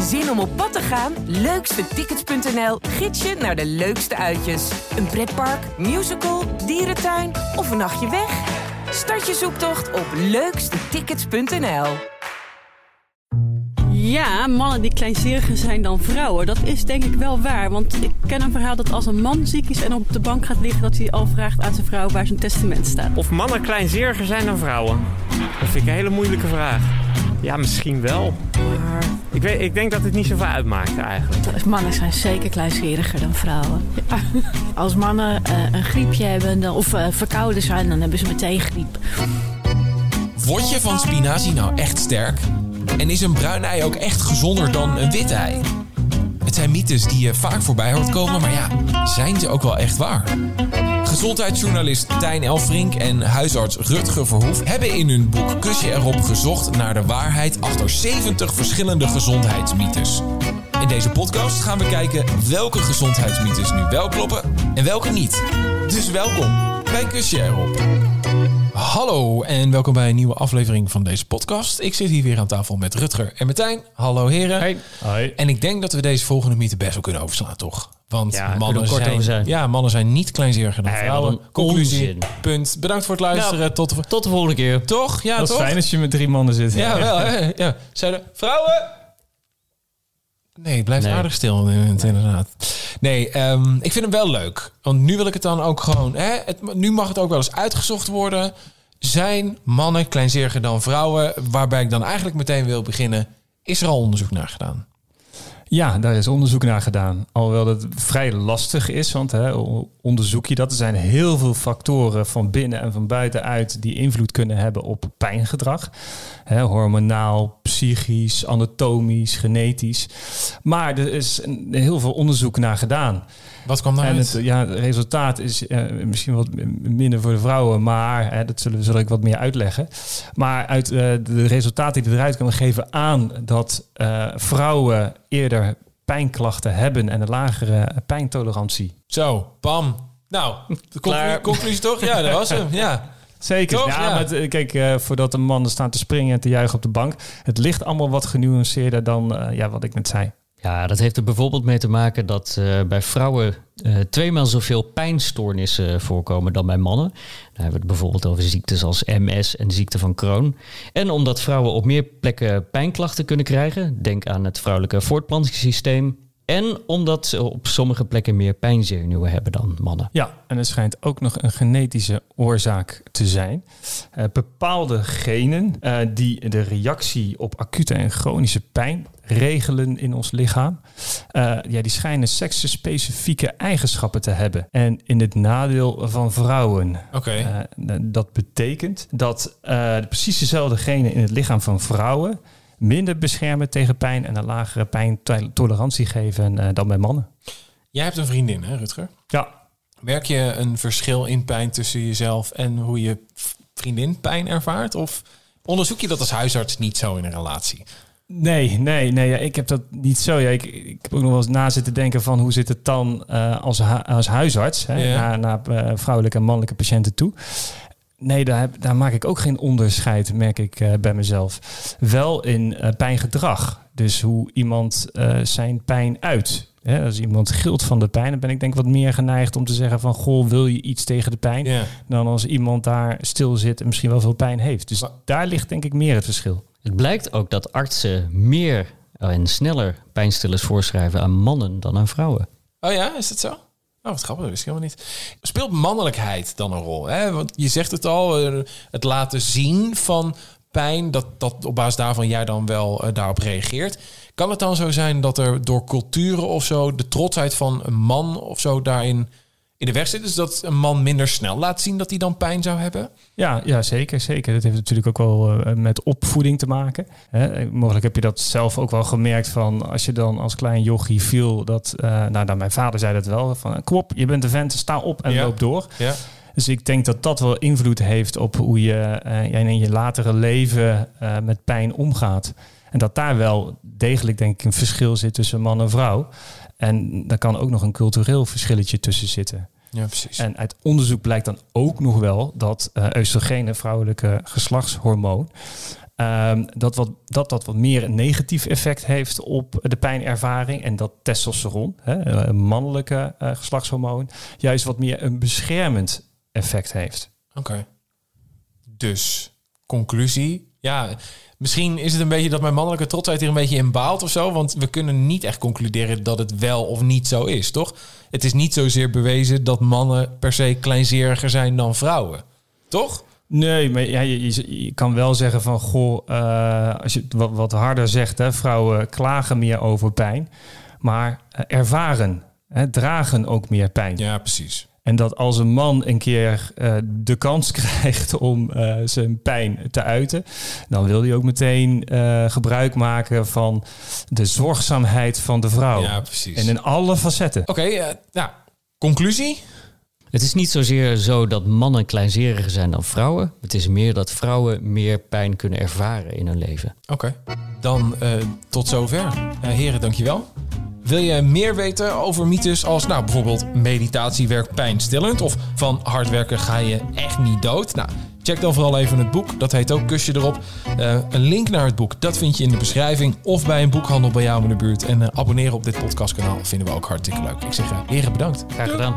Zin om op pad te gaan? Leukstetickets.nl gids je naar de leukste uitjes. Een pretpark, musical, dierentuin of een nachtje weg? Start je zoektocht op leukstetickets.nl. Ja, mannen die kleinzeriger zijn dan vrouwen. Dat is denk ik wel waar. Want ik ken een verhaal dat als een man ziek is en op de bank gaat liggen... dat hij al vraagt aan zijn vrouw waar zijn testament staat. Of mannen kleinzeriger zijn dan vrouwen? Dat vind ik een hele moeilijke vraag. Ja, misschien wel. Maar ik, weet, ik denk dat het niet zoveel uitmaakt eigenlijk. Mannen zijn zeker kleinscheriger dan vrouwen. Als mannen eh, een griepje hebben dan, of eh, verkouden zijn, dan hebben ze meteen griep. Word je van spinazie nou echt sterk? En is een bruin ei ook echt gezonder dan een wit ei? Het zijn mythes die je vaak voorbij hoort komen, maar ja, zijn ze ook wel echt waar? Gezondheidsjournalist Tijn Elfrink en huisarts Rutger Verhoef hebben in hun boek Kusje erop gezocht naar de waarheid achter 70 verschillende gezondheidsmythes. In deze podcast gaan we kijken welke gezondheidsmythes nu wel kloppen en welke niet. Dus welkom bij Kusje erop. Hallo en welkom bij een nieuwe aflevering van deze podcast. Ik zit hier weer aan tafel met Rutger en Martijn. Hallo heren. Hey. Hoi. En ik denk dat we deze volgende mythe best wel kunnen overslaan, toch? Want Ja, mannen, zijn, zijn. Ja, mannen zijn niet kleinzeriger dan vrouwen. Conclusie, onzin. punt. Bedankt voor het luisteren. Tot de... Tot de volgende keer. Toch? Ja, dat is toch? fijn als je met drie mannen zit. Ja, wel. Hè? Ja. Zeiden vrouwen... Nee, het blijft Nee. aardig stil inderdaad. Nee, ehm, ik vind hem wel leuk. Want nu wil ik het dan ook gewoon... Hè, het, nu mag het ook wel eens uitgezocht worden. Zijn mannen kleinzeriger dan vrouwen? Waarbij ik dan eigenlijk meteen wil beginnen... Is er al onderzoek naar gedaan? Ja, daar is onderzoek naar gedaan. Alhoewel dat vrij lastig is, want hè, onderzoek je dat. Er zijn heel veel factoren van binnen en van buitenuit die invloed kunnen hebben op pijngedrag. Hè, hormonaal, psychisch, anatomisch, genetisch. Maar er is een- heel veel onderzoek naar gedaan. Wat kwam En daaruit? het, ja, het resultaat is eh, misschien wat minder voor de vrouwen, maar hè, dat zullen we zal ik wat meer uitleggen. Maar uit eh, de resultaten die eruit komen geven aan dat eh, vrouwen eerder pijnklachten hebben en een lagere pijntolerantie. Zo, bam. Nou, de conclusie toch? Ja, dat was hem. Ja. Zeker. Toch? Ja, Ja. maar het, kijk, eh, voordat de mannen staan te springen en te juichen op de bank, het ligt allemaal wat genuanceerder dan eh, ja, wat ik net zei. Ja, dat heeft er bijvoorbeeld mee te maken dat eh, bij vrouwen eh tweemaal zoveel pijnstoornissen voorkomen dan bij mannen. Dan hebben we het bijvoorbeeld over ziektes als MS en ziekte van Crohn. En omdat vrouwen op meer plekken pijnklachten kunnen krijgen, denk aan het vrouwelijke voortplantingssysteem. En omdat ze op sommige plekken meer pijnzenuwen hebben dan mannen. Ja, en er schijnt ook nog een genetische oorzaak te zijn. Eh, bepaalde genen eh, die de reactie op acute en chronische pijn regelen in ons lichaam, eh, ja, die schijnen seksenspecifieke eigenschappen te hebben. En in het nadeel van vrouwen. Oké. Eh, dat betekent dat eh, precies dezelfde genen in het lichaam van vrouwen minder beschermen tegen pijn en een lagere pijntolerantie geven eh, dan bij mannen. Jij hebt een vriendin, hè, Rutger? Ja, Merk je een verschil in pijn tussen jezelf en hoe je vriendin pijn ervaart? Of onderzoek je dat als huisarts niet zo in een relatie? Nee, nee, nee. Ja, ik heb dat niet zo. Ja, ik, ik heb ook nog wel eens na zitten denken van hoe zit het dan eh, als, hu- als huisarts hè, Ja. naar, naar eh, vrouwelijke en mannelijke patiënten toe. Nee, daar, heb, daar maak ik ook geen onderscheid, merk ik eh, bij mezelf. Wel in eh, pijngedrag. Dus hoe iemand eh, zijn pijn uit. Hè, als iemand gilt van de pijn, dan ben ik denk ik wat meer geneigd om te zeggen van... goh, wil je iets tegen de pijn? Ja. Dan als iemand daar stil zit en misschien wel veel pijn heeft. Dus Maar- daar ligt denk ik meer het verschil. Het blijkt ook dat artsen meer en sneller pijnstillers voorschrijven aan mannen dan aan vrouwen. Oh ja, is dat zo? Oh, wat grappig, dat wist ik helemaal niet. Speelt mannelijkheid dan een rol? Hè? Want je zegt het al, eh, het laten zien van pijn, dat, dat op basis daarvan jij dan wel eh, daarop reageert. Kan het dan zo zijn dat er door culturen of zo de trotsheid van een man of zo daarin in de weg zit? Dus dat een man minder snel laat zien dat hij dan pijn zou hebben? Ja, ja, zeker, zeker. Dat heeft natuurlijk ook wel eh, met opvoeding te maken. Hè? Mogelijk heb je dat zelf ook wel gemerkt van als je dan als klein jochie viel, dat, eh, nou, nou, mijn vader zei dat wel, van kom op, je bent een vent, sta op en Ja. loop door. Ja. Dus ik denk dat dat wel invloed heeft op hoe je ja, in je latere leven met pijn omgaat. En dat daar wel degelijk denk ik een verschil zit tussen man en vrouw. En daar kan ook nog een cultureel verschilletje tussen zitten. Ja, precies. En uit onderzoek blijkt dan ook nog wel dat eh oestrogeen, het vrouwelijke geslachtshormoon, ehm, dat, wat, dat dat wat meer een negatief effect heeft op de pijnervaring. En dat testosteron, hè, een mannelijke uh, geslachtshormoon, juist wat meer een beschermend effect heeft. Oké. Dus, conclusie. Ja, misschien is het een beetje dat mijn mannelijke trotsheid hier een beetje in baalt of zo. Want we kunnen niet echt concluderen dat het wel of niet zo is, toch? Het is niet zozeer bewezen dat mannen per se kleinzeriger zijn dan vrouwen. Toch? Nee, maar ja, je, je, kan wel zeggen van goh, uh, als je wat, wat harder zegt, hè, vrouwen klagen meer over pijn, maar uh, ervaren, hè, dragen ook meer pijn. Ja, precies. En dat als een man een keer uh, de kans krijgt om zijn pijn te uiten, dan wil hij ook meteen gebruik maken van de zorgzaamheid van de vrouw. Ja, precies. En in alle facetten. Oké, okay, nou, conclusie? Het is niet zozeer zo dat mannen kleinzeriger zijn dan vrouwen. Het is meer dat vrouwen meer pijn kunnen ervaren in hun leven. Oké, dan uh, tot zover. Uh, heren, dankjewel. Wil je meer weten over mythes als nou, bijvoorbeeld meditatie werkt pijnstillend... of van hard werken ga je echt niet dood? Nou, check dan vooral even het boek. Dat heet ook Kusje erop. Uh, een link naar het boek, dat vind je in de beschrijving... of bij een boekhandel bij jou in de buurt. En abonneren op dit podcastkanaal vinden we ook hartstikke leuk. Ik zeg heren, bedankt. Graag gedaan.